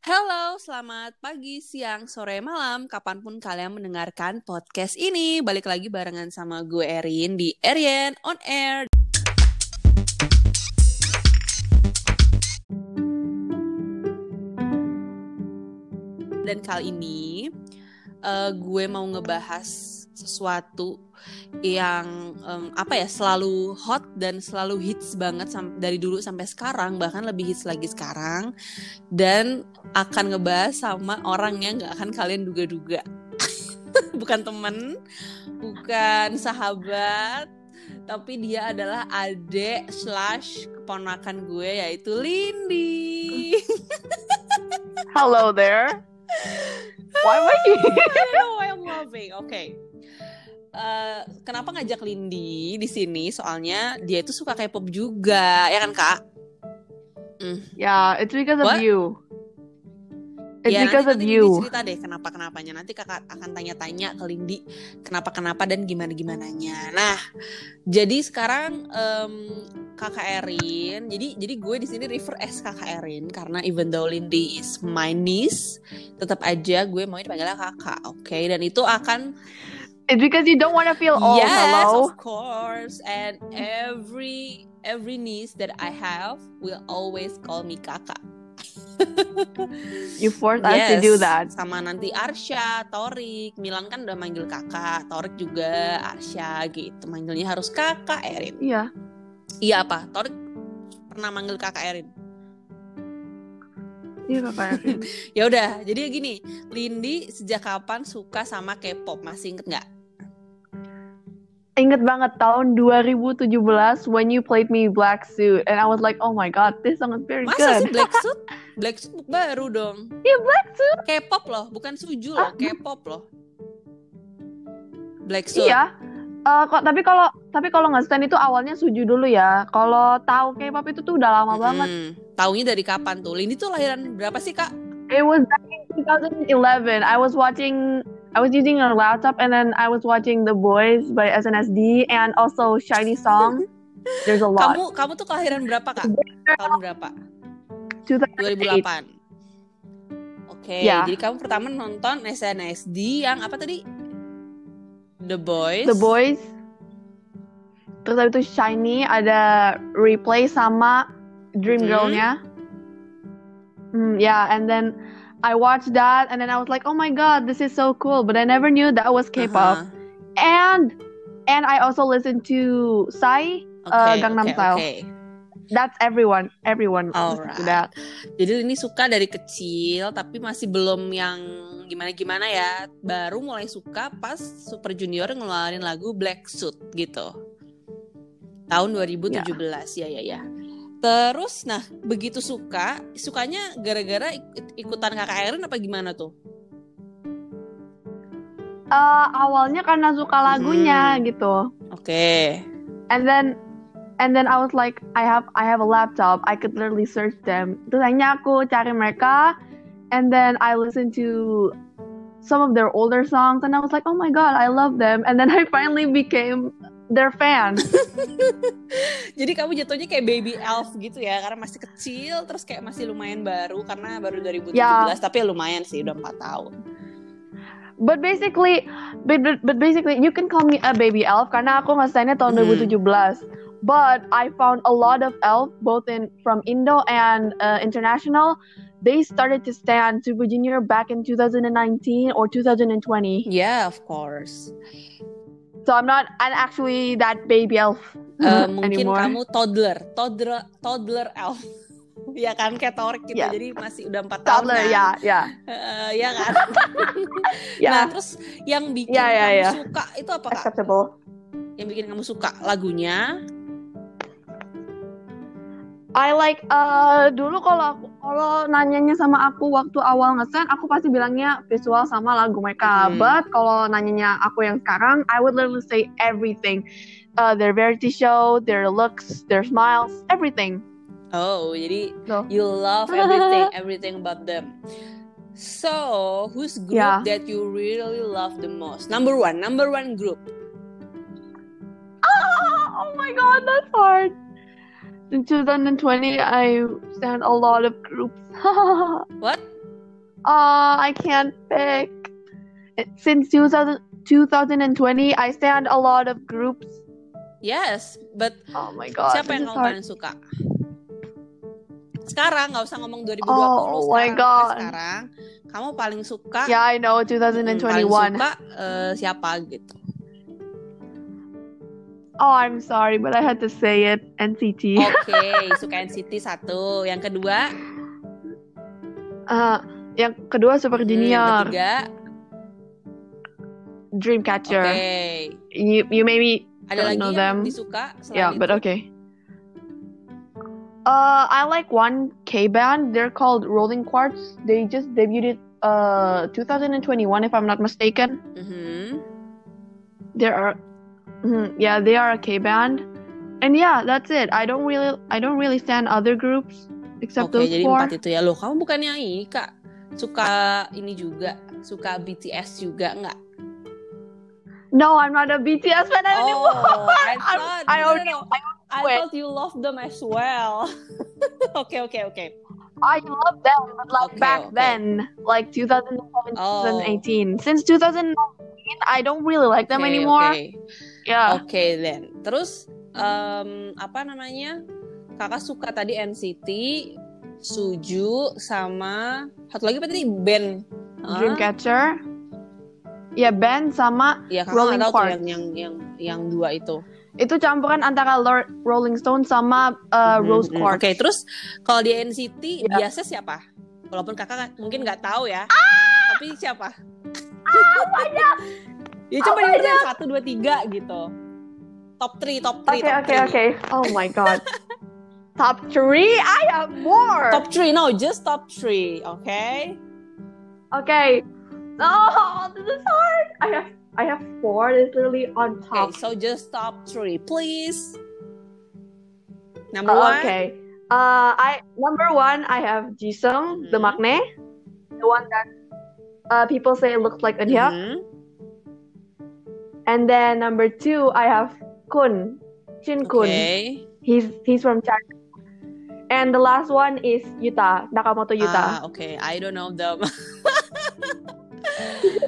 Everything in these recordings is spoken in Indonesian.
Halo, selamat pagi, siang, sore, malam, kapan pun kalian mendengarkan podcast ini. Balik lagi barengan sama gue Erin di Arian On Air. Dan kali ini uh, gue mau ngebahas sesuatu yang um, apa ya selalu hot dan selalu hits banget dari dulu sampai sekarang bahkan lebih hits lagi sekarang dan akan ngebahas sama orang yang nggak akan kalian duga-duga bukan temen bukan sahabat tapi dia adalah adik slash keponakan gue yaitu Lindy Hello there Why am I here? Why I'm loving. Oke. Okay. Uh, kenapa ngajak Lindy di sini? Soalnya dia itu suka K-pop juga, ya kan kak? Mm. Yeah, it's because What? of you. It's ya, because nanti, of you. cerita deh kenapa kenapanya. Nanti kakak akan tanya-tanya ke Lindy kenapa kenapa dan gimana gimananya. Nah, jadi sekarang um, kakak Erin. Jadi jadi gue di sini refer as kakak Erin karena even though Lindy is my niece, tetap aja gue mau dipanggilnya kakak, oke? Okay? Dan itu akan It's because you don't want to feel old. Yes, hello? of course. And every every niece that I have will always call me kakak. you force yes, us to do that. Sama nanti Arsha, Torik, Milan kan udah manggil kakak, Torik juga, Arsha gitu. Manggilnya harus kakak Erin. Iya. Iya apa? Torik pernah manggil kakak Erin? Iya kakak Erin. ya udah, jadi gini, Lindy sejak kapan suka sama K-pop? Masih inget nggak? Inget banget tahun 2017 when you played me Black Suit and I was like oh my god this song is very Masa good. Masa sih Black Suit? Black Suit baru dong. Iya yeah, Black Suit. K-pop loh, bukan Suju loh, ah. K-pop loh. Black Suit. Iya. Uh, kok tapi kalau tapi kalau nggak stand itu awalnya Suju dulu ya. Kalau tahu K-pop itu tuh udah lama hmm, banget. Taunya dari kapan tuh? Ini tuh lahiran berapa sih kak? It was back in 2011. I was watching I was using a laptop and then I was watching The Boys by SNSD and also Shiny Song. There's a lot. Kamu kamu tuh kelahiran berapa kak? Tahun berapa? 2008. Oke, okay, yeah. jadi kamu pertama nonton SNSD yang apa tadi? The Boys. The Boys. Terus habis itu Shiny ada replay sama Dream hmm. Girl-nya. Mm, yeah, and then I watched that and then I was like, oh my god, this is so cool. But I never knew that was K-pop. Uh-huh. And and I also listened to Psy, uh, okay, uh, Gangnam okay, Style. Okay. That's everyone, everyone Alright. that. Jadi ini suka dari kecil tapi masih belum yang gimana-gimana ya. Baru mulai suka pas Super Junior ngeluarin lagu Black Suit gitu. Tahun 2017 yeah. ya ya ya. Terus, nah begitu suka, sukanya gara-gara ikut ikutan kakak Erin apa gimana tuh? Uh, awalnya karena suka lagunya hmm. gitu. Oke. Okay. And then and then I was like, I have I have a laptop, I could literally search them. Terus akhirnya aku cari mereka, and then I listen to some of their older songs, and I was like, oh my god, I love them. And then I finally became their fans. Jadi kamu jatuhnya kayak baby elf gitu ya karena masih kecil terus kayak masih lumayan baru karena baru 2017 yeah. tapi lumayan sih udah 4 tahun. But basically, but, but basically you can call me a baby elf karena aku ngesainnya tahun hmm. 2017. But I found a lot of elf both in from Indo and uh, international. They started to stand Super Junior back in 2019 or 2020. Yeah, of course. So I'm not I'm actually that baby elf uh, mungkin anymore. kamu toddler, toddler, toddler elf. ya kan kayak Torik gitu. Yeah. Jadi masih udah empat tahun kan. ya, ya. Uh, ya kan. yeah. Nah, terus yang bikin yeah, yeah, kamu yeah. suka itu apa Kak? Acceptable. Yang bikin kamu suka lagunya? I like uh, dulu kalau aku kalau nanyanya sama aku waktu awal ngesen aku pasti bilangnya visual sama lagu mereka. Hmm. But kalau nanyanya aku yang sekarang I would literally say everything. Uh, their variety show, their looks, their smiles, everything. Oh, jadi so. you love everything, everything about them. So, whose group yeah. that you really love the most? Number one, number one group. Ah, oh my god, that's hard. In 2020 I stand a lot of groups. what? Uh, I can't pick. Since 2000, 2020, I stand a lot of groups. Yes, but Oh my god. siapa yang kamu paling suka? Sekarang nggak usah ngomong 2020 Oh my sekarang. God. Sekarang kamu paling suka Yeah, I know, mm, paling 2021. suka eh, siapa gitu? Oh, I'm sorry, but I had to say it. NCT. Oke, suka NCT satu. Yang kedua, Uh, yang kedua Super hmm, Junior, ketiga, Dreamcatcher. oke. You you maybe Ada Don't lagi know yang them. disuka selain yeah, itu? but okay. Uh, I like one K band. They're called Rolling Quartz. They just debuted uh 2021, if I'm not mistaken. Mhm. There are, Mhm, yeah, they are a K band, and yeah, that's it. I don't really, I don't really stand other groups except Oke, those jadi four. empat itu ya. Loh, kamu bukannya ini kak suka ini juga, suka BTS juga nggak? No, I'm not a BTS fan anymore. Oh, I I'm- thought. I no, no, already- no. I quit. thought you love them as well. Oke, oke, oke. I love them, but like Okay, back okay. then, like 2017, Oh. 2018. Since 2019, I don't really like them Oke, anymore. Oke, Yeah. Oke, then. Terus em, apa namanya? Kakak suka tadi NCT, Suju, sama satu lagi apa tadi band. Dreamcatcher. Ya band sama Ya kakak Rolling Quartz. yang yang yang yang dua itu. itu campuran antara Lord Rolling Stone sama uh, Rose mhm. Quartz. Oke, terus kalau di NCT Ya. biasa siapa? Walaupun kakak mungkin nggak tahu ya, tapi siapa? Ya coba Oh, diurutin satu dua tiga gitu. Top 3, top 3, Oke top oke 3. oke. Oh my god. Top three? I have more. Top 3, no, just top 3, okay? Okay. Oh, this is hard. I have I have four. Literally on Okay, top. so just top 3, please. Number one. okay. Uh, I number one I have Jisung, the Mhm. maknae, the one that uh, people say looks like Eunhyuk. Mhm. And then number two I have Kun, Shin Kun. Okay. He's he's from China. And the last one is Yuta, Nakamoto Ah, Yuta. okay. I don't know them.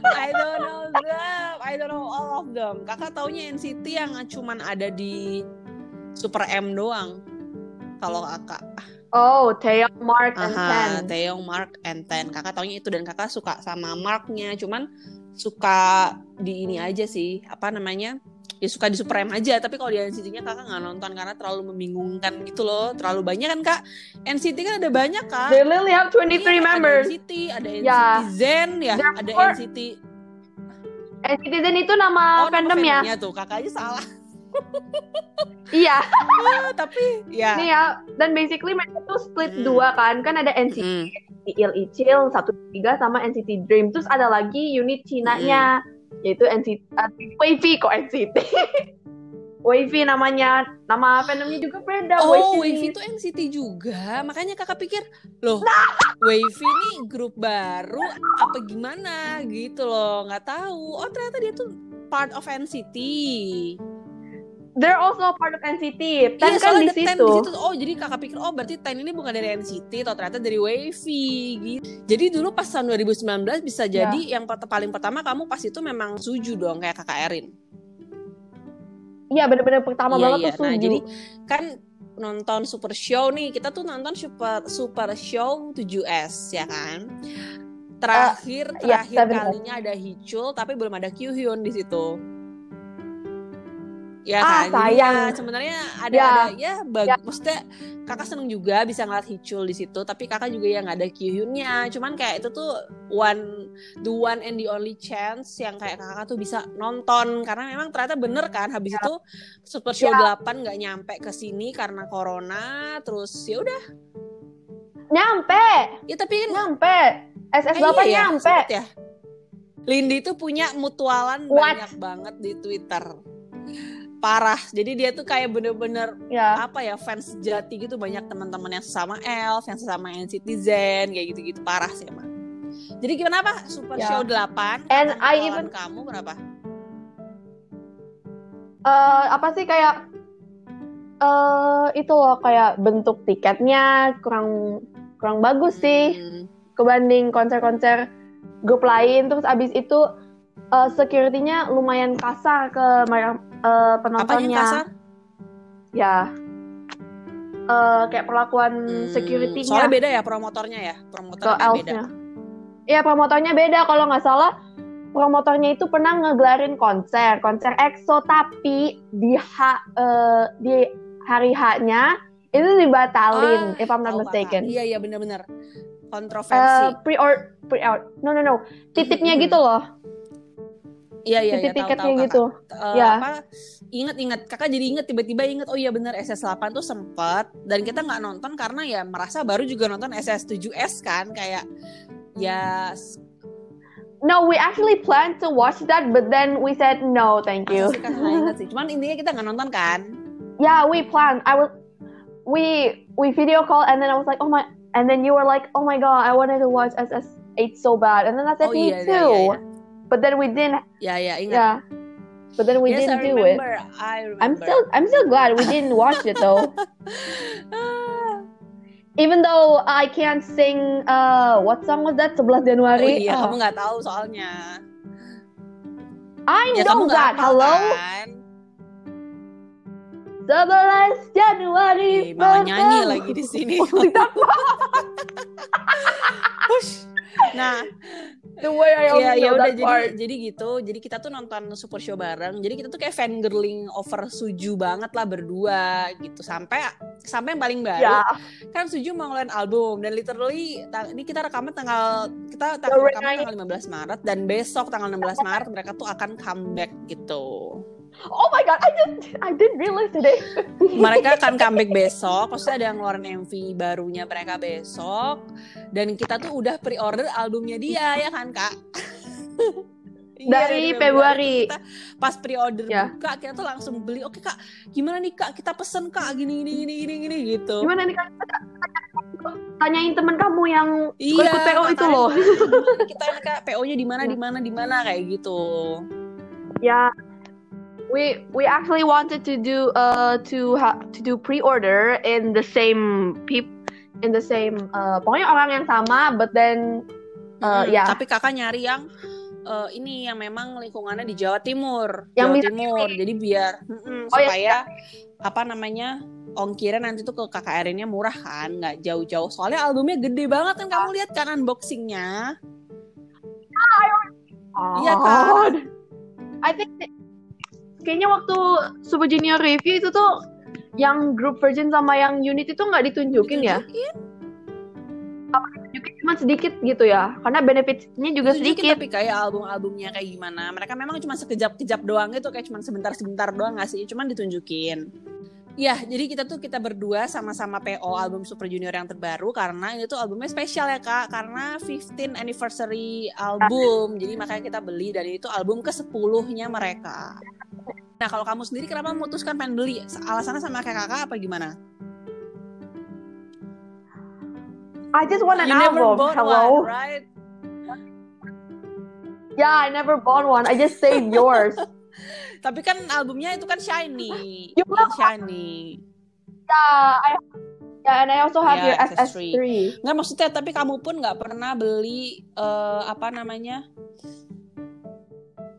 I don't know them. I don't know all of them. Kakak taunya NCT yang cuman ada di Super M doang. Kalau kakak. Oh, Taeyong, Mark, and Aha, Ten. Taeyong, Mark, and Ten. Kakak taunya itu dan kakak suka sama Marknya. Cuman suka di ini aja sih. Apa namanya? Ya suka di Super M aja. Tapi kalau di NCT-nya kakak nggak nonton karena terlalu membingungkan gitu loh. Terlalu banyak kan kak? NCT kan ada banyak kak. They literally have 23 Iya, members. Ada NCT, ada NCT Ya. Zen ya, ada NCT. And Citizen itu nama Oh, nama fandomnya. fandomnya tuh, kakak aja salah. Iya, Ah, tapi ya. nih ya. Dan basically mereka tuh split Hmm. dua kan. Kan ada NCT Mm, Il Ichil, satu tiga sama NCT Dream. Terus ada lagi unit Cina-nya, yaitu NCT uh, Wavy kok NCT. Wavy namanya, nama fandomnya juga beda. Oh, Wavy. Itu NCT juga. Makanya kakak pikir, loh, Wavy ini grup baru apa gimana gitu loh. Nggak tahu. Oh, ternyata dia tuh part of NCT. They're also a part of NCT. Ten Iya, kan di Ten situ. di situ. Oh, jadi kakak pikir, oh berarti Ten ini bukan dari NCT, atau ternyata dari Wavy gitu. Jadi dulu pas tahun 2019 bisa Ya. jadi yang pert- paling pertama kamu pas itu memang suju dong kayak kakak Erin. Iya, bener-bener pertama Iya, banget iya. tuh Nah, Suju. jadi kan nonton Super Show nih, kita tuh nonton Super Super Show 7S ya kan. Terakhir iya, terakhir benar. kalinya ada Hichul tapi belum ada Kyuhyun di situ. Ya Ah, kan, Jadi ya, sayang. sebenarnya ada Ya. ada ya bagus. Ya. Maksudnya kakak seneng juga bisa ngeliat Hichul di situ, tapi kakak juga yang nggak ada Kyuhyunnya. Cuman kayak itu tuh one the one and the only chance yang kayak kakak tuh bisa nonton karena memang ternyata bener kan habis itu Super Show Ya. 8 nggak nyampe ke sini karena corona, terus ya udah. Nyampe, Ya tapi kan nyampe. SS8 eh, iya ya, nyampe. sempet ya. Lindy tuh punya mutualan What? banyak banget di Twitter. Parah. Jadi dia tuh kayak bener-bener Ya. apa ya fans sejati gitu banyak teman-teman yang sesama Elf, yang sesama NCTzen kayak gitu-gitu parah sih emang. Jadi gimana apa Super Ya. Show 8? And I even- kamu berapa? eh apa sih kayak eh itu loh kayak bentuk tiketnya kurang kurang bagus sih. Hmm, kebanding konser-konser grup lain. Terus abis itu uh, security-nya lumayan kasar ke uh, penontonnya. Apanya kasar? Ya. Uh, kayak perlakuan hmm, security-nya. Soalnya beda ya promotornya ya, promotornya ke beda. Iya promotornya beda kalau nggak salah promotornya itu pernah ngegelarin konser, konser EXO tapi di ha, uh, di hari H-nya itu dibatalin, oh, if I'm not oh, mistaken. Iya iya benar-benar kontroversi. Uh, pre or pre no no no, titipnya gitu loh. Iya iya ya, tiketnya tahu, gitu. Uh, ya. Apa? Ingat-ingat, kakak jadi inget tiba-tiba inget oh iya benar SS8 tuh sempet dan kita nggak nonton karena ya merasa baru juga nonton SS7S kan kayak ya No, we actually planned to watch that, but then we said no, thank you. sih, Cuman intinya kita nggak nonton kan? Yeah, we planned. I was, we we video call, and then I was like, oh my, and then you were like, oh my god, I wanted to watch SS8 so bad, and then I said oh, me iya, too, iya, iya. But then we didn't. Yeah, yeah, ingat. Yeah. But then we yes, didn't I do remember. it. I remember. I'm still, I'm still glad we didn't watch it though. Even though I can't sing, uh, what song was that? 11 Januari. Oh iya, oh. kamu nggak tahu soalnya. I ya, know that. Hello. Kan? 11 Januari. Hey, mama nyanyi lagi di sini. Push. Nah, the way I yeah, ya udah jadi jadi gitu. Jadi kita tuh nonton super show bareng. Jadi kita tuh kayak fan girling over Suju banget lah berdua gitu. Sampai sampai yang paling baru yeah. kan Suju mau ngeluarin album. Dan literally ini kita rekaman tanggal kita tanggal rekaman tanggal 15 Maret. Dan besok tanggal 16 Maret mereka tuh akan comeback gitu Oh my god, I just I didn't realize today. mereka akan comeback besok, maksudnya ada yang ngeluarin MV barunya mereka besok dan kita tuh udah pre-order albumnya dia ya kan, Kak? dari, iya, Februari. Kita pas pre-order ya. buka kita tuh langsung beli. Oke, Kak, gimana nih, Kak? Kita pesen, Kak, gini gini gini gini gini gitu. Gimana nih, Kak? Tanyain temen kamu yang iya, ikut PO itu loh. kita Kak, PO-nya di mana di mana di mana kayak gitu. Ya, we we actually wanted to do uh to ha to do pre-order in the same peep in the same uh, pokoknya orang yang sama but then uh, hmm, ya yeah. tapi kakak nyari yang uh, ini yang memang lingkungannya di Jawa Timur. Yang Jawa Timur. jadi biar mm -mm, oh, supaya ya. apa namanya ongkirnya nanti tuh ke KKR-nya murah kan nggak jauh-jauh. Soalnya albumnya gede banget kan kamu lihat kan unboxingnya? Iya kan? I think kayaknya waktu Super Junior review itu tuh yang group version sama yang unit itu nggak ditunjukin, ya? ditunjukin ya? Apa ditunjukin cuma sedikit gitu ya? Karena benefitnya juga ditunjukin, sedikit. Tapi kayak album-albumnya kayak gimana? Mereka memang cuma sekejap-kejap doang gitu, kayak cuma sebentar-sebentar doang nggak sih? Cuman ditunjukin. Ya, jadi kita tuh kita berdua sama-sama PO album Super Junior yang terbaru karena ini tuh albumnya spesial ya kak, karena 15 anniversary album, jadi makanya kita beli dan itu album ke 10-nya mereka. Nah kalau kamu sendiri kenapa memutuskan pengen beli? Alasannya sama kayak kakak apa gimana? I just want an you album. Never bought Hello. One, right? Yeah, I never bought one. I just saved yours. Tapi kan albumnya itu kan shiny. You yang shiny. Yeah, I yeah, and I also have yeah, your SS3. SS3. Nggak maksudnya, tapi kamu pun nggak pernah beli uh, apa namanya?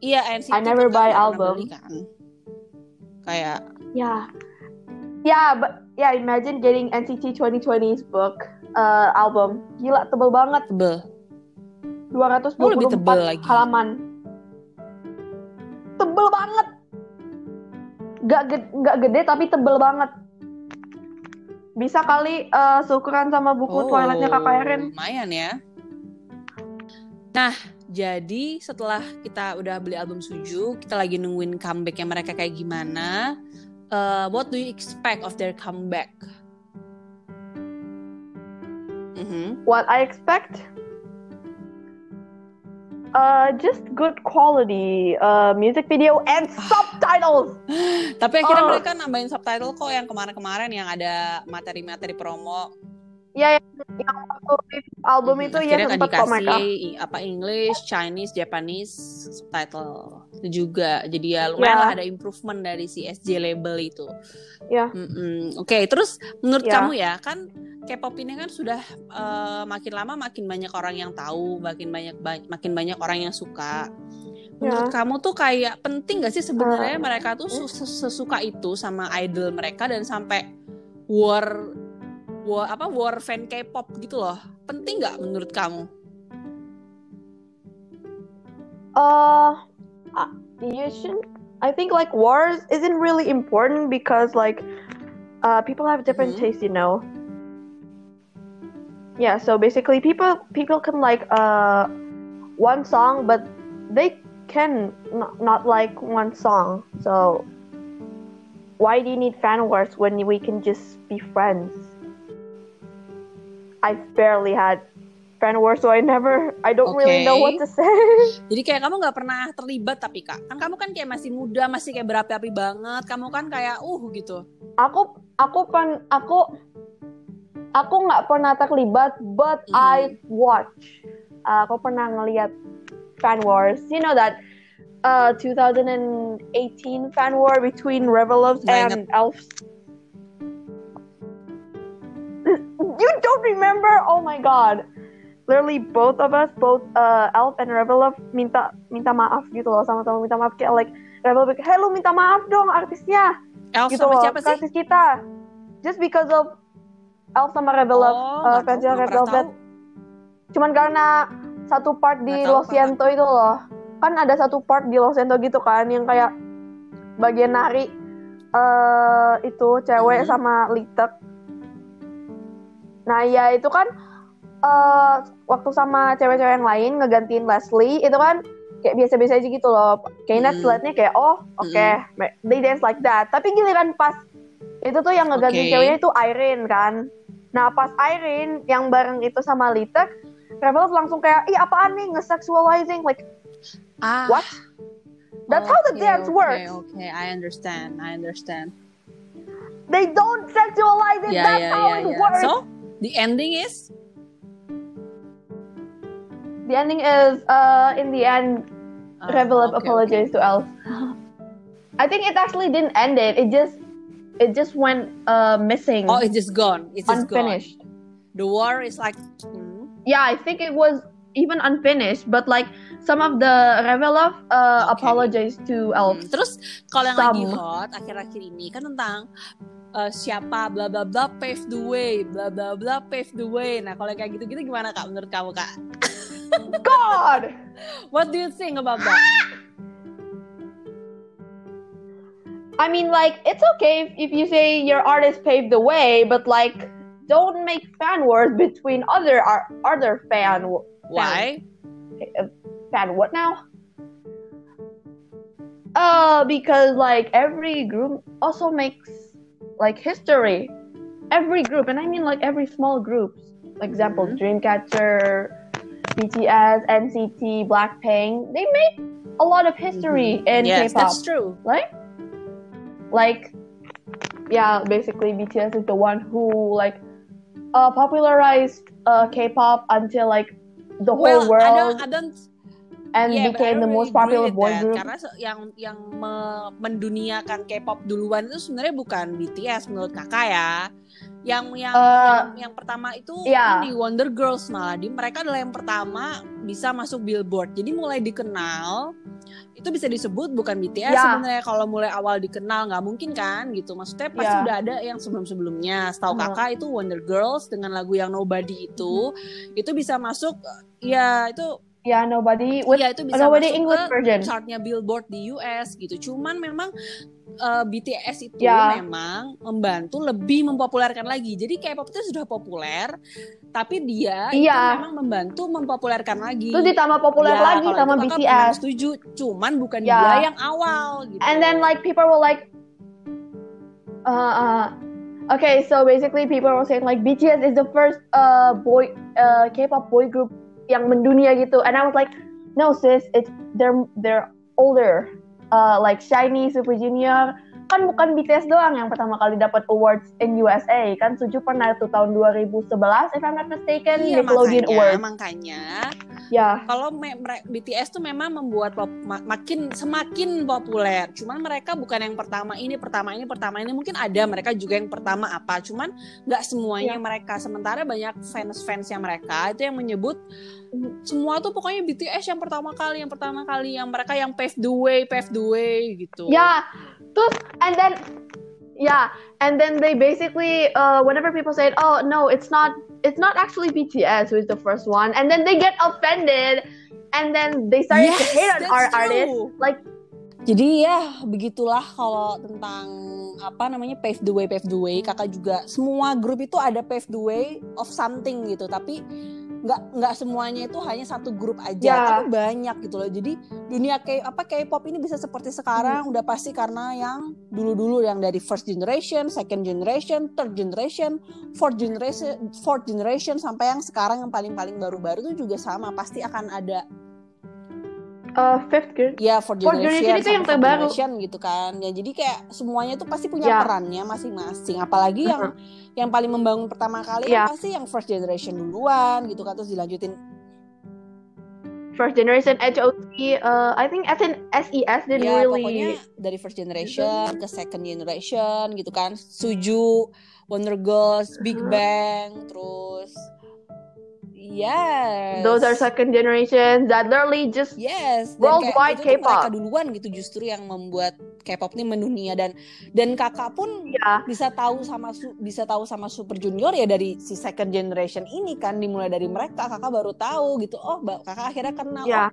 Iya, NCT. I never buy album. Beli, kan? Kayak. Yeah. Yeah, but yeah, imagine getting NCT 2020's book uh, album. Gila, tebel banget. Tebel. 224 oh, lebih tebel lagi. halaman tebel banget gak gede, gak gede tapi tebel banget. Bisa kali uh, seukuran sama buku oh, toiletnya kakak Erin lumayan ya. Nah jadi setelah kita udah beli album Suju kita lagi nungguin comebacknya mereka kayak gimana uh, what do you expect of their comeback? Mm -hmm. what I expect Uh, just good quality uh, music video and ah. subtitles. Tapi akhirnya uh, mereka nambahin subtitle kok yang kemarin-kemarin yang ada materi-materi promo. Ya, yang, yang album hmm, itu ya sempat kok mereka. apa English, Chinese, Japanese subtitle itu juga. Jadi ya lumayan yeah. lah ada improvement dari si SJ label itu. Ya. Yeah. Mm -mm. Oke, okay, terus menurut yeah. kamu ya kan K-pop ini kan sudah uh, makin lama makin banyak orang yang tahu, makin banyak ba makin banyak orang yang suka. Menurut yeah. kamu tuh kayak penting gak sih sebenarnya uh, mereka tuh sesuka itu sama idol mereka dan sampai war war apa war fan K-pop gitu loh. Penting nggak menurut kamu? Uh, you should. I think like wars isn't really important because like uh, people have different mm-hmm. tastes, you know. Yeah, so basically, people people can like uh, one song, but they can not, not like one song. So why do you need fan wars when we can just be friends? I barely had fan wars, so I never, I don't okay. really know what to say. Jadi kayak kamu nggak pernah terlibat tapi kak, kan kamu kan kayak masih muda, masih kayak berapi-api banget. Kamu kan kayak uh gitu. Aku, aku pen, aku, aku nggak pernah terlibat, but mm. I watch. Uh, aku pernah ngeliat fan wars. You know that uh 2018 fan war between Revelovs and Elves. You don't remember? Oh my god literally both of us, both uh, Elf and Revelov minta minta maaf gitu loh sama-sama minta maaf kayak like Revelov kayak, hey lu minta maaf dong artisnya. Elf gitu sama loh, siapa sih? Artis kita. Just because of Elf sama Revelov, oh, uh, Red Velvet. Cuman karena satu part di Lo Siento itu loh. Kan ada satu part di Lo Siento gitu kan yang kayak bagian nari uh, itu cewek mm -hmm. sama Litek. Nah ya itu kan uh, waktu sama cewek-cewek yang lain ngegantiin Leslie itu kan kayak biasa-biasa aja gitu loh. Kayaknya mm. liatnya kayak oh oke okay, mm. they dance like that. Tapi giliran pas itu tuh yang ngegantiin okay. ceweknya itu Irene kan. Nah pas Irene yang bareng itu sama Litek, Rebel langsung kayak ih apaan nih nge-sexualizing like ah. what? That's okay, how the dance okay, works. Okay, I understand. I understand. They don't sexualize it. Yeah, That's yeah, how yeah, it yeah. works. So the ending is the ending is uh in the end uh, Revelov okay, apologized okay. to Elf. I think it actually didn't end it. It just it just went uh missing. Oh, it's just gone. It's just unfinished. Gone. The war is like hmm. Yeah, I think it was even unfinished, but like some of the Revelov uh, okay. apologized to Elf. Hmm. Terus kalau yang some. lagi hot akhir-akhir ini kan tentang uh, siapa bla bla bla pave the way, bla bla bla pave the way. Nah, kalau kayak gitu-gitu gimana Kak menurut kamu, Kak? God! What do you think about that? I mean, like, it's okay if, if you say your artist paved the way, but like, don't make fan wars between other uh, other fan. Why? Fan, fan what now? Uh, because like every group also makes like history. Every group, and I mean like every small groups. Like example, mm-hmm. Dreamcatcher, BTS, NCT, Blackpink, they make a lot of history mm-hmm. in yes, K-pop. Yes, that's true. Right? Like, yeah, basically BTS is the one who like uh, popularized uh, K-pop until like the well, whole world. I don't, I don't and yeah, became the most popular boy group. Karena yang yang me menduniakan K-pop duluan itu sebenarnya bukan BTS menurut kakak ya. Yang yang uh, yang, yang pertama itu yeah. di Wonder Girls malah di mereka adalah yang pertama bisa masuk Billboard. Jadi mulai dikenal itu bisa disebut bukan BTS yeah. sebenarnya kalau mulai awal dikenal nggak mungkin kan gitu. Maksudnya pasti yeah. udah ada yang sebelum-sebelumnya. Setahu yeah. kakak itu Wonder Girls dengan lagu yang Nobody itu hmm. itu bisa masuk ya itu Ya, nobody with ya, itu bisa nobody masuk English ke version. chartnya Billboard di US gitu. Cuman memang uh, eh, BTS itu ya. memang membantu lebih mempopulerkan lagi. Jadi K-pop itu sudah populer, tapi dia ya. itu memang membantu mempopulerkan lagi. Itu ditambah populer ya, lagi sama BTS. Setuju, cuman bukan ya. dia yang awal gitu. And then like people were like uh, uh Okay, so basically people were saying like BTS is the first uh boy uh K-pop boy group yang mendunia gitu and I was like no sis it's they're they're older uh like Shiny Super Junior kan bukan BTS doang yang pertama kali dapat awards in USA kan Suju pernah tuh tahun 2011 if I'm not mistaken Iya, Nickelodeon makanya, Awards makanya ya kalau BTS tuh memang membuat pop- ma- makin semakin populer. Cuman mereka bukan yang pertama ini, pertama ini, pertama ini. Mungkin ada mereka juga yang pertama apa. Cuman nggak semuanya Ya. mereka. Sementara banyak fans-fans yang mereka itu yang menyebut semua tuh pokoknya BTS yang pertama kali, yang pertama kali, yang mereka yang pave the way, pave the way gitu. ya terus and then yeah and then they basically uh, whenever people say oh no it's not it's not actually BTS who is the first one and then they get offended and then they started to Yes, hate on our true. artists like Jadi ya begitulah kalau tentang apa namanya pave the way pave the way kakak juga semua grup itu ada pave the way of something gitu tapi nggak nggak semuanya itu hanya satu grup aja Ya. tapi banyak gitu loh jadi dunia kayak apa K-pop ini bisa seperti sekarang udah pasti karena yang dulu-dulu yang dari first generation second generation third generation fourth generation fourth generation sampai yang sekarang yang paling-paling baru-baru itu juga sama pasti akan ada uh, fifth grade Ya, fourth Fourth generation, generation itu yang terbaru. generation gitu kan. Ya jadi kayak semuanya tuh pasti punya Ya. perannya masing-masing. Apalagi yang yang paling membangun pertama kali Ya. yang pasti yang first generation duluan gitu kan terus dilanjutin. first generation HOT uh, I think SN SES didn't ya really pokoknya dari first generation ke second generation gitu kan. Suju, Wonder Girls, Big. Bang, terus Yes. those are second generation that literally just Yes, Worldwide K-pop. mereka duluan gitu justru yang membuat K-pop ini mendunia. Dan dan kakak pun ya bisa tahu sama bisa tahu sama Super Junior ya dari si second generation ini kan dimulai dari mereka kakak baru tahu gitu. Oh kakak akhirnya kenal ya oh,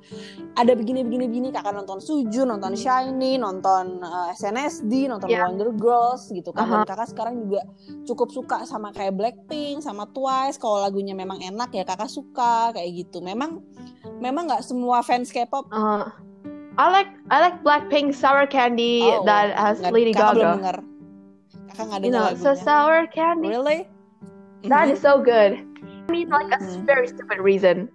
ada begini begini begini. Kakak nonton Suju nonton Shiny nonton uh, SNSD nonton Ya. Wonder Girls gitu kan. Aha. dan kakak sekarang juga cukup suka sama kayak Blackpink sama Twice. Kalau lagunya memang enak ya kakak suka kayak gitu. Memang memang nggak semua fans K-pop uh, I like I like Blackpink Sour Candy Oh, that has nggak- Lady kakak belum Gaga denger kakak nggak you denger know so lagunya sour candy really That is so good. I mean, like a Mhm. very stupid reason.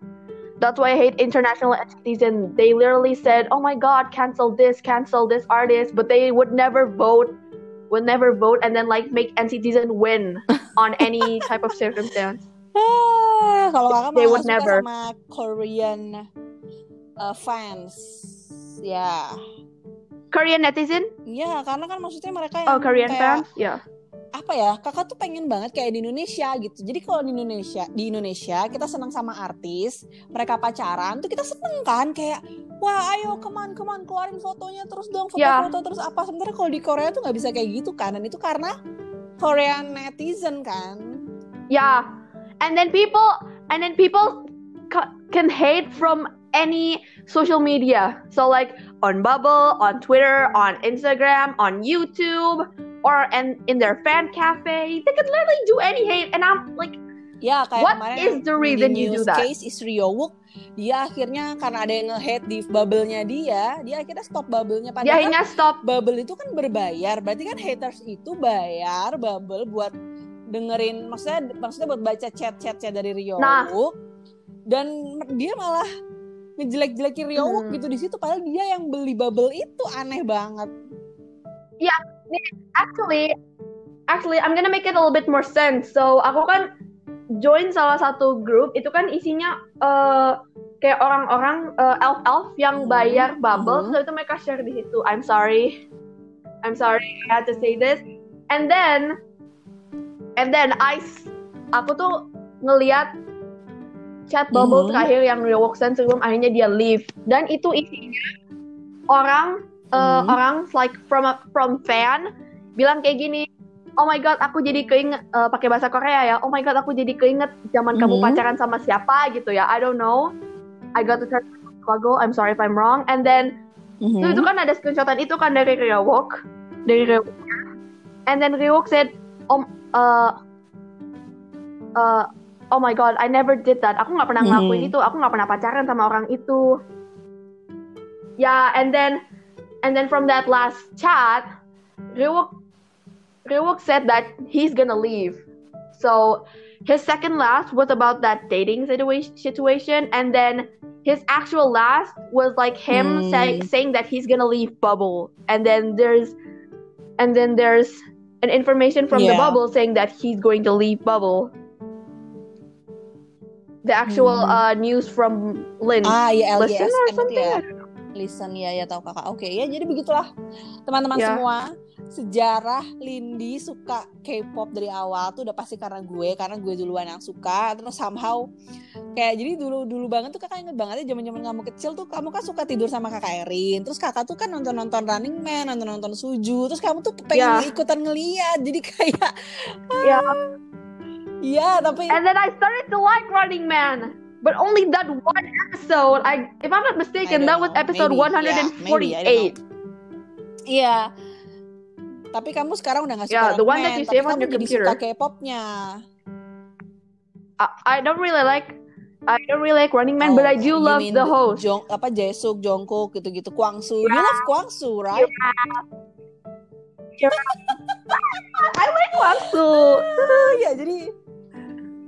That's why I hate international entities. And they literally said, "Oh my God, cancel this, cancel this artist," but they would never vote, would never vote, and then like make NCTzen win on any type of circumstance. Ah, kalau kakak They would never. sama Korean uh, fans. Ya, Korean netizen? ya karena kan maksudnya mereka yang Oh, Korean kayak fans? Yeah. apa ya? Kakak tuh pengen banget kayak di Indonesia gitu. Jadi kalau di Indonesia, di Indonesia kita senang sama artis, mereka pacaran tuh kita seneng kan kayak wah ayo keman keman keluarin fotonya terus dong Ya. foto-foto terus apa sebenarnya kalau di Korea tuh nggak bisa kayak gitu kan dan itu karena Korean netizen kan. Yeah. And then people, and then people ca- can hate from any social media. So like on Bubble, on Twitter, on Instagram, on YouTube, or and in their fan cafe, they can literally do any hate. And I'm like, Ya kayak What kemarin is the reason di you do that? case is Rio Wook, dia akhirnya karena ada yang nge-hate di bubble-nya dia, dia akhirnya stop bubble-nya dia padahal hanya stop. bubble itu kan berbayar. Berarti kan haters itu bayar bubble buat dengerin maksudnya maksudnya buat baca chat-chatnya dari Rio Nah. Wook. Dan dia malah ngejelek-jelekin Rio Wook Hmm. gitu di situ padahal dia yang beli bubble itu aneh banget. Actually, actually, I'm gonna make it a little bit more sense. So aku kan join salah satu grup itu kan isinya eh kayak orang-orang eh, elf-elf yang Hmm. bayar bubble, Mhm. so itu mereka share di situ. I'm sorry, I'm sorry, I had to say this. And then, and then I, aku tuh ngeliat chat bubble Mhm. terakhir yang Rework sebelum akhirnya dia leave. Dan itu isinya orang, eh, Mhm. orang like from a, from fan bilang kayak gini. Oh my god, aku jadi keinget eh, pakai bahasa Korea ya. Oh my god, aku jadi keinget zaman kamu Mhm. pacaran sama siapa gitu ya. I don't know. I got to turn struggle. I'm sorry if I'm wrong. And then. So itu kan ada screenshotan itu kan dari Ryewok, dari Ryewok. And then Ryewok said, Om, uh, uh, oh my god, I never did that. Aku nggak pernah ngelakuin Mhm. itu. Aku nggak pernah pacaran sama orang itu. Ya, and then, and then from that last chat, Ryewok, Ryewok said that he's gonna leave. So his second last was about that dating situation, situation, and then his actual last was like him Hmm. say, saying that he's gonna leave Bubble, and then there's and then there's an information from the bubble saying that he's going to leave bubble. The actual Hmm. uh, news from Lin. Ah ya Listen LGS or kan something. ya. Listen ya ya tahu kakak. Oke ya jadi begitulah teman-teman Ya. semua sejarah Lindy suka K-pop dari awal tuh udah pasti karena gue karena gue duluan yang suka terus somehow kayak jadi dulu dulu banget tuh kakak inget banget ya zaman zaman kamu kecil tuh kamu kan suka tidur sama kakak Erin terus kakak tuh kan nonton nonton Running Man nonton nonton Suju terus kamu tuh pengen Ya. ikutan ngeliat jadi kayak Yeah. Iya tapi And then I started to like Running Man. But only that one episode. I if I'm not mistaken, that was know. episode Maybe. Yeah, maybe. I don't 148. Iya. Tapi kamu sekarang udah gak suka Yeah, the one Running that you Man, save tapi on kamu your jadi computer. suka K-popnya. I, I don't really like I don't really like Running Man, but I Oh, do you love mean the host. Jong, apa Jaesuk, Jungkook gitu-gitu, Kwangsu. You Yeah. love Kwangsu, right? I like Kwangsu. Iya, jadi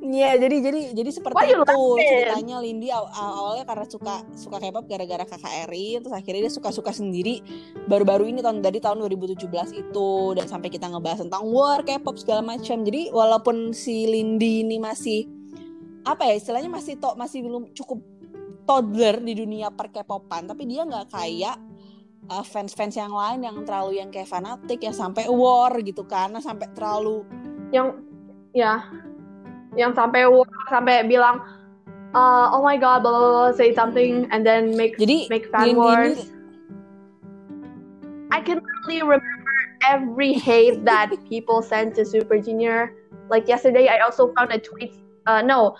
Iya, jadi jadi jadi seperti Why itu ceritanya Lindy aw- aw- awalnya karena suka suka K-pop gara-gara kakak Erin, terus akhirnya dia suka-suka sendiri baru-baru ini tahun dari tahun 2017 itu dan sampai kita ngebahas tentang war K-pop segala macam. Jadi walaupun si Lindy ini masih apa ya istilahnya masih to, masih belum cukup toddler di dunia per K-popan, tapi dia nggak kayak uh, fans-fans yang lain yang terlalu yang kayak fanatik yang sampai war gitu karena sampai terlalu Yang ya yang sampai sampai bilang uh, oh my god blah, blah, blah, say something and then make jadi make fan wars. ini- I can really remember every hate that people sent to Super Junior. Like yesterday, I also found a tweet. Uh, no,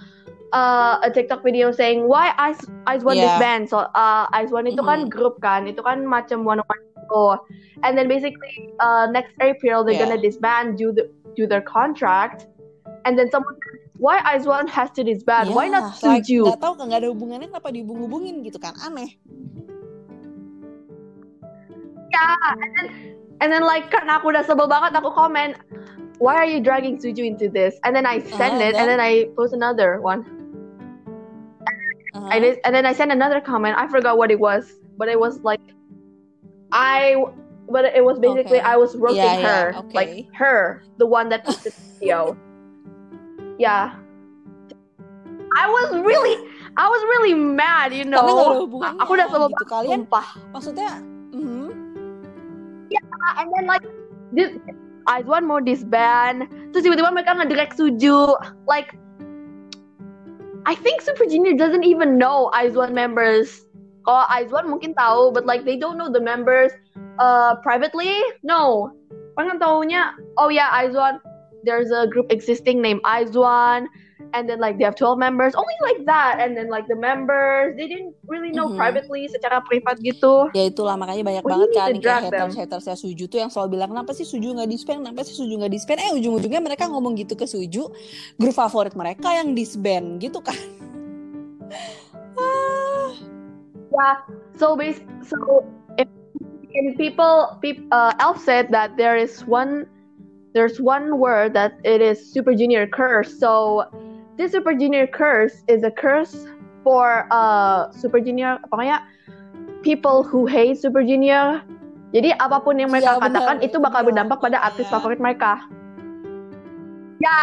uh, a TikTok video saying why Ice Ice One Yeah. disband. So uh, Ice One itu kan Mhm. grup kan, itu kan macam one one show. And then basically uh, next April they're Yeah. gonna disband due the due their contract. And then someone why One has to disband? Why Ya, not like, Suju? nggak tahu nggak ada hubungannya kenapa dihubung-hubungin gitu kan aneh And then like karena aku udah sebel banget aku komen Why are you dragging Suju into this? And then I send Uh, it and then I post another one. Uh-huh. I did, and then I sent another comment. I forgot what it was, but it was like I but it was basically Okay. I was roasting Yeah, yeah, her. okay. Like her, the one that posted the video. Yeah. I was really I was really mad, you know. hubungannya Aku udah sebel gitu kalian Sumpah. maksudnya mhm. and then like this I want more disband terus tiba-tiba mereka ngedirect Suju like I think Super Junior doesn't even know Aizwan members kalau Aizwan mungkin tahu but like they don't know the members uh privately no pengen taunya oh yeah Aizwan there's a group existing named Aizwan and then like they have 12 members only like that and then like the members they didn't really know Mhm. privately secara privat gitu. Ya itulah makanya banyak We banget kan kayak haters haters ya Suju tuh yang selalu bilang kenapa sih Suju nggak disband kenapa sih Suju nggak disband eh ujung-ujungnya mereka ngomong gitu ke Suju grup favorit mereka yang disband gitu kan. Ah, Yeah. So base so if, if people peop, uh, Elf said that there is one there's one word that it is Super Junior curse. So this Super Junior curse is a curse for uh Super Junior pokoknya people who hate Super Junior. Jadi apa pun yang mereka benar. katakan itu bakal Iya, berdampak pada artis iya. favorit mereka. Ya.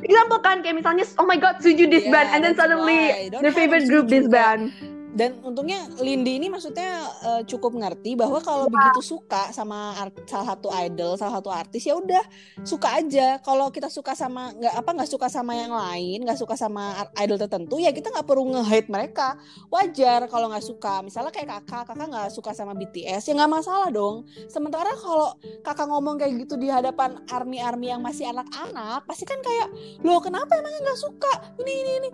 Example kan kayak misalnya oh my god Suju disband Yeah, and then suddenly their favorite group disband. Dan untungnya Lindy ini maksudnya eh, cukup ngerti bahwa kalau Iya. begitu suka sama art- salah satu idol salah satu artis ya udah suka aja. Kalau kita suka sama nggak apa nggak suka sama yang lain nggak suka sama idol tertentu ya kita nggak perlu nge-hate mereka. Wajar kalau nggak suka. Misalnya kayak kakak kakak nggak suka sama BTS ya nggak masalah dong. Sementara kalau kakak ngomong kayak gitu di hadapan army army yang masih anak-anak pasti kan kayak loh kenapa emangnya nggak suka? Ini ini ini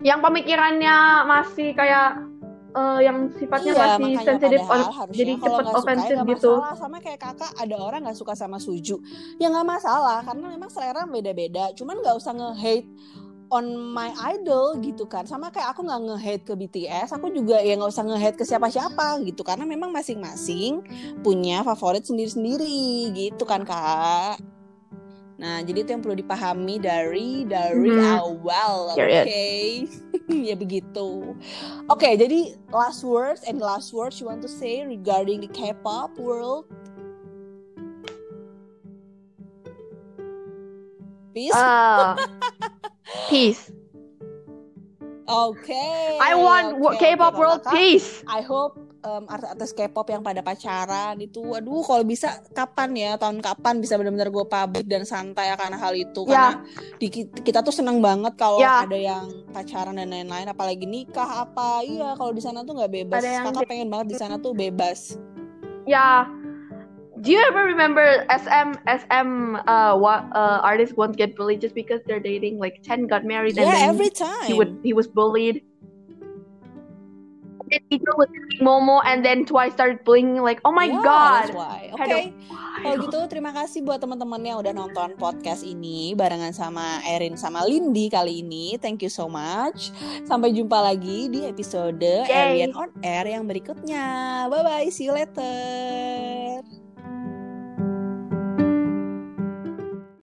yang pemikirannya masih kayak eh, yang sifatnya Iya, masih sensitif jadi cepet ya nggak gitu. masalah. Sama kayak kakak ada orang nggak suka sama suju. Ya nggak masalah karena memang selera beda-beda. Cuman nggak usah nge-hate on my idol gitu kan. Sama kayak aku nggak nge-hate ke BTS aku juga ya nggak usah nge-hate ke siapa-siapa gitu. Karena memang masing-masing punya favorit sendiri-sendiri gitu kan kak Nah, jadi itu yang perlu dipahami dari dari Mhm. awal, oke? Period. ya begitu. Oke, jadi last words and last words you want to say regarding the K-pop world? Peace. Uh, peace. Oke. I want K-pop world peace. I hope um, artis-artis K-pop yang pada pacaran itu, aduh kalau bisa kapan ya tahun kapan bisa benar-benar gue public dan santai akan hal itu Ya. karena di, kita tuh seneng banget kalau Ya. ada yang pacaran dan lain-lain apalagi nikah apa iya kalau di sana tuh nggak bebas Ada yang kakak pengen banget di sana tuh bebas Yeah. Do you ever remember SM SM uh what uh artists won't get bullied just because they're dating? Like Chen got married and yeah then every time he would he was bullied. And Ito was Momo and then Twice started bullying like oh my Yeah, god. that's why. Oke, Aduh. kalau gitu terima kasih buat teman-teman yang udah nonton podcast ini barengan sama Erin sama Lindy kali ini. Thank you so much. Sampai jumpa lagi di episode Yay. Arian on Air yang berikutnya. Bye bye, see you later.